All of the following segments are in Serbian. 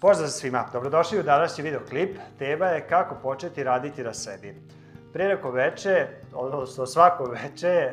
Pozdrav svima, dobrodošli u današnji videoklip. Tema je kako početi raditi na sebi. Pre neko veče, odnosno svako veče,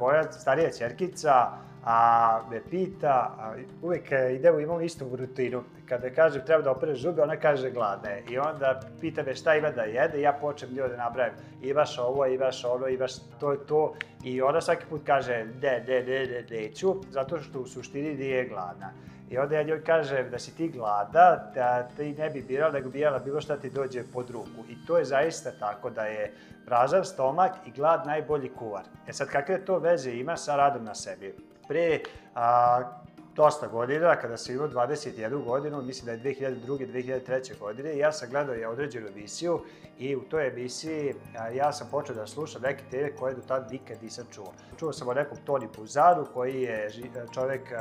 moja starija čerkica a, me pita, a, uvek idemo, imamo istu rutinu. Kada kažem treba da opere zube, ona kaže gladna je. I onda pita me šta ima da jede, ja počnem njoj da nabrajam. Imaš ovo, imaš ono, imaš to to. I ona svaki put kaže ne, ne, ne, ne, neću, zato što u suštini nije gladna. I onda ja njoj kažem da si ti glada, da ti ne bi birala, nego bi jela bilo šta ti dođe pod ruku. I to je zaista tako da je prazan stomak i glad najbolji kuvar. E sad, kakve to veze ima sa radom na sebi? Pre a, dosta godina, kada sam imao 21 godinu, mislim da je 2002. 2003. godine, ja sam gledao je određenu emisiju i u toj emisiji ja sam počeo da slušam neke teme koje do tada nikad nisam čuo. Čuo sam o nekom Toni Puzaru, koji je čovek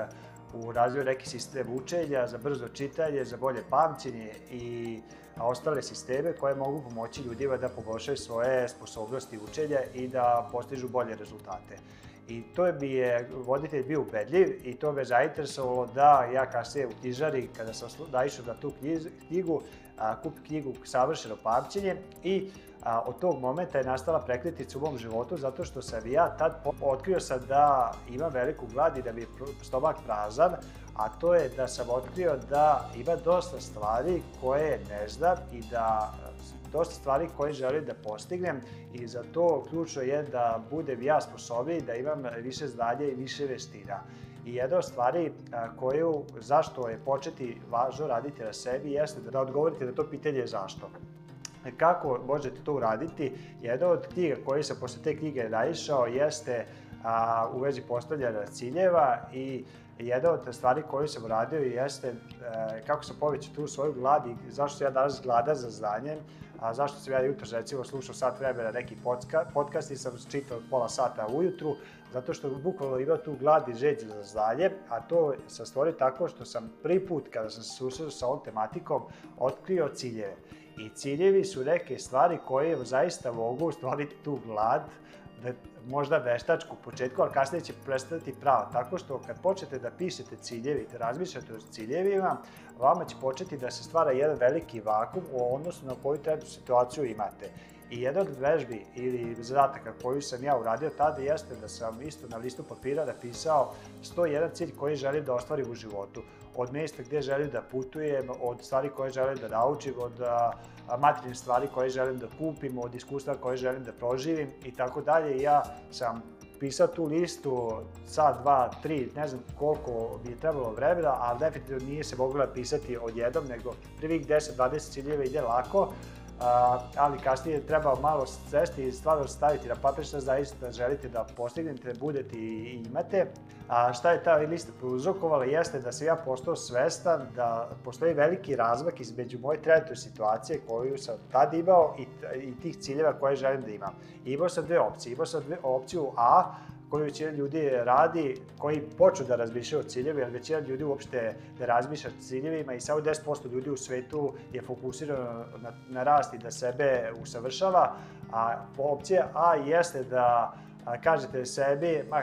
u razvoju neki sistem učenja za brzo čitanje, za bolje pamćenje i ostale sisteme koje mogu pomoći ljudima da poboljšaju svoje sposobnosti učenja i da postižu bolje rezultate. I to bi je voditelj bio ubedljiv i to me zainteresovalo da ja kasnije u knjižari, kada sam naišao na tu knjigu, a, kup knjigu Savršeno pamćenje i a, od tog momenta je nastala prekretica u mom životu zato što sam ja tad otkrio sam da imam veliku glad i da mi je stomak prazan, a to je da sam otkrio da ima dosta stvari koje ne znam i da dosta stvari koje želim da postignem i za to ključno je da budem ja sposobniji, da imam više znanja i više veština. I jedna od stvari koju, zašto je početi važno raditi na sebi, jeste da odgovorite na to pitanje zašto. Kako možete to uraditi? Jedna od knjiga koje sam posle te knjige naišao jeste a, u vezi postavljanja ciljeva i jedna od stvari koju sam uradio jeste e, kako sam povećao tu svoju glad i zašto sam ja danas glada za znanjem, a zašto sam ja jutro recimo slušao sat vremena neki podcast i sam čitao pola sata ujutru, zato što bukvalno imao tu glad i žeđ za znanje, a to sam stvorio tako što sam prvi put kada sam se susreo sa ovom tematikom otkrio ciljeve. I ciljevi su neke stvari koje zaista mogu stvoriti tu glad, da možda veštačku u početku, ali kasnije će prestati pravo. Tako što kad počnete da pišete ciljevi, da razmišljate o ciljevima, vama će početi da se stvara jedan veliki vakum u odnosu na koju trenutnu situaciju imate. I jedan od vežbi ili zadataka koju sam ja uradio tada jeste da sam isto na listu papira napisao 101 cilj koji želim da ostvarim u životu. Od mesta gde želim da putujem, od stvari koje želim da naučim, od materijalne stvari koje želim da kupim, od iskustva koje želim da proživim i tako dalje. Ja sam pisao tu listu sad, dva, tri, ne znam koliko bi je trebalo vremena, ali definitivno nije se moglo pisati odjednom, nego prvih 10-20 ciljeva ide lako, ali kasnije treba malo sesti i stvarno staviti na papir šta zaista želite da postignete, budete i imate. A šta je ta lista prouzrokovala jeste da sam ja postao svestan da postoji veliki razmak između moje trenutne situacije koju sam tad imao i, i tih ciljeva koje želim da imam. Imao sam dve opcije. Imao sam dve, opciju A, koju većina ljudi radi, koji počnu da razmišljaju o ciljevi, jer većina ljudi uopšte ne razmišlja o ciljevima i samo 10% ljudi u svetu je fokusirano na, na rast i da sebe usavršava, a opcija A jeste da kažete sebi, ma,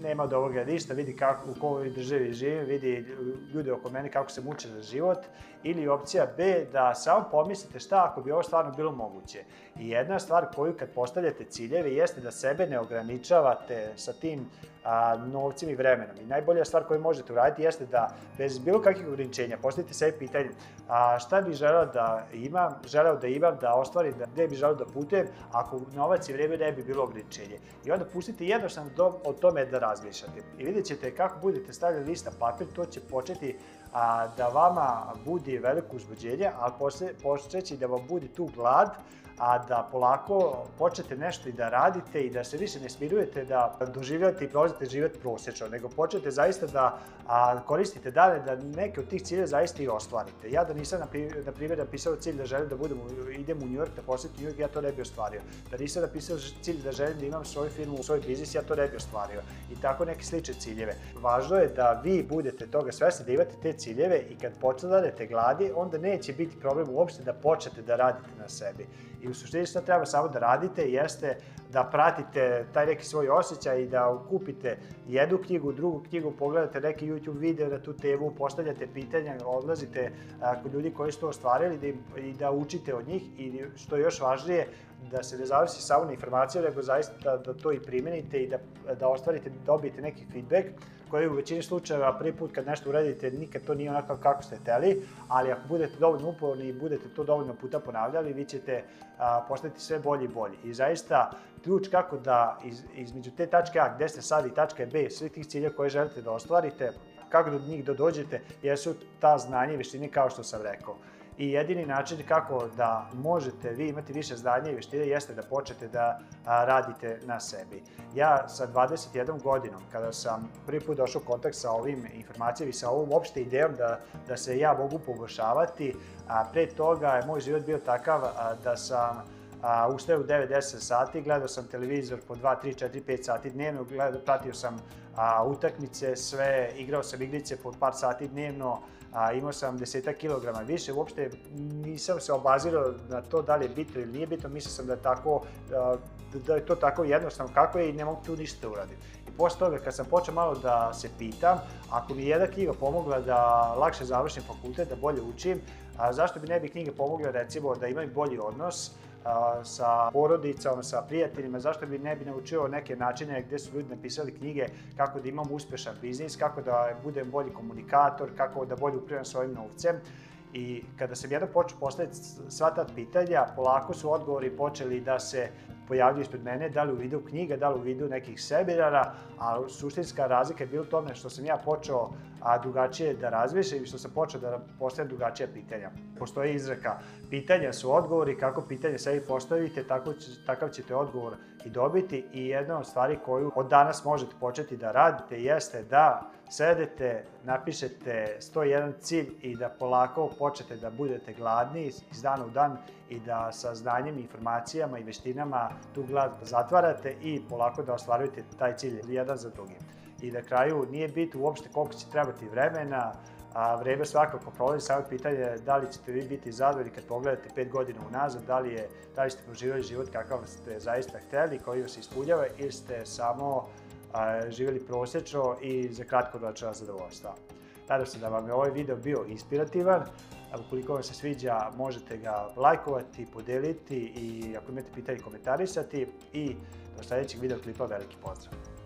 nema od ovoga ništa, vidi kako, u kojoj državi živim, vidi ljude oko mene kako se muče za život, ili opcija B, da samo pomislite šta ako bi ovo stvarno bilo moguće. I jedna stvar koju kad postavljate ciljeve jeste da sebe ne ograničavate sa tim a, novcem i vremenom. I najbolja stvar koju možete uraditi jeste da bez bilo kakvih ograničenja postavite sebi pitanje a, šta bih želeo da imam, želeo da imam, da ostvarim, da, gde bih želeo da putujem, ako novac i vreme ne bi bilo ograničenje. I onda pustite jednostavno do, o tome da razmišljate. I vidjet ćete kako budete stavljali lista papir, to će početi a, da vama budi veliko uzbuđenje, ali posle, počeće da vam budi tu glad, a da polako počnete nešto i da radite i da se više ne smirujete da doživljate i prolazite život prosječno, nego počnete zaista da a, koristite dalje da neke od tih ciljeva zaista i ostvarite. Ja da nisam, na primjer, napisao cilj da želim da budem, idem u New York, da posjetim New York, ja to ne bi ostvario. Da nisam napisao cilj da želim da imam svoju firmu, svoj biznis, ja to ne bi ostvario. I tako neke slične ciljeve. Važno je da vi budete toga svesni, da imate te ciljeve i kad počnete gladi, onda neće biti problem uopšte da počnete da radite na sebi I u suštini što treba samo da radite jeste da pratite taj neki svoj osjećaj i da kupite jednu knjigu, drugu knjigu, pogledate neki YouTube video na tu temu, postavljate pitanja, odlazite kod ljudi koji su to ostvarili da im, i da učite od njih i što je još važnije, da se ne zavisi samo na informacije, nego zaista da, da to i primenite i da, da ostvarite, dobijete neki feedback koji u većini slučajeva prvi put kad nešto uradite nikad to nije onako kako ste hteli, ali ako budete dovoljno uporni i budete to dovoljno puta ponavljali, vi ćete a, postati sve bolji i bolji. I zaista ključ kako da iz, između te tačke A gde ste sad i tačke B, svih tih cilja koje želite da ostvarite, kako do njih da dođete, jesu ta znanja i veštine kao što sam rekao. I jedini način kako da možete vi imati više znanja i veštine jeste da počnete da radite na sebi. Ja sa 21 godinom, kada sam prvi put došao u kontakt sa ovim informacijama i sa ovom opšte idejom da, da se ja mogu poboljšavati, a pre toga je moj život bio takav da sam a, ustao u 9-10 sati, gledao sam televizor po 2, 3, 4, 5 sati dnevno, gledao, pratio sam a, utakmice, sve, igrao sam igrice po par sati dnevno, a, imao sam desetak kilograma više, uopšte nisam se obazirao na to da li je bitno ili nije bitno, mislio sam da je tako, a, da je to tako jednostavno kako je i ne mogu tu ništa da uradim. I posle toga, kad sam počeo malo da se pitam, ako mi jedna knjiga pomogla da lakše završim fakultet, da bolje učim, a, zašto bi ne bi knjige pomogle recimo da imaju bolji odnos, sa porodicom, sa prijateljima, zašto bi ne bi naučio neke načine gde su ljudi napisali knjige kako da imam uspešan biznis, kako da budem bolji komunikator, kako da bolje upravljam svojim novcem. I kada sam jedno počeo postaviti sva ta pitanja, polako su odgovori počeli da se pojavljuju ispred mene, da li u vidu knjiga, da li u vidu nekih seminara, a suštinska razlika je bila u tome što sam ja počeo a, drugačije da razmišljam i što sam počeo da postavljam drugačija pitanja. Postoji izreka, pitanja su odgovori, kako pitanje sebi postavite, tako, takav ćete odgovor i dobiti i jedna od stvari koju od danas možete početi da radite jeste da sedete, napišete 101 cilj i da polako počnete da budete gladni iz dana u dan i da sa znanjem, informacijama i veštinama tu glad zatvarate i polako da ostvarujete taj cilj jedan za drugim. I na kraju nije bit uopšte koliko će trebati vremena, a vreme svakako prolazi, samo pitanje da li ćete vi biti zadovoljni kad pogledate pet godina unazad, da li, je, da li ste proživali život kakav ste zaista hteli, koji vas ispunjava ili ste samo a, živjeli prosečno i za kratkoročna zadovoljstva. Nadam se da vam je ovaj video bio inspirativan. Ukoliko vam se sviđa, možete ga lajkovati, podeliti i ako imate pitanje komentarisati. I do sledećeg videoklipa veliki pozdrav!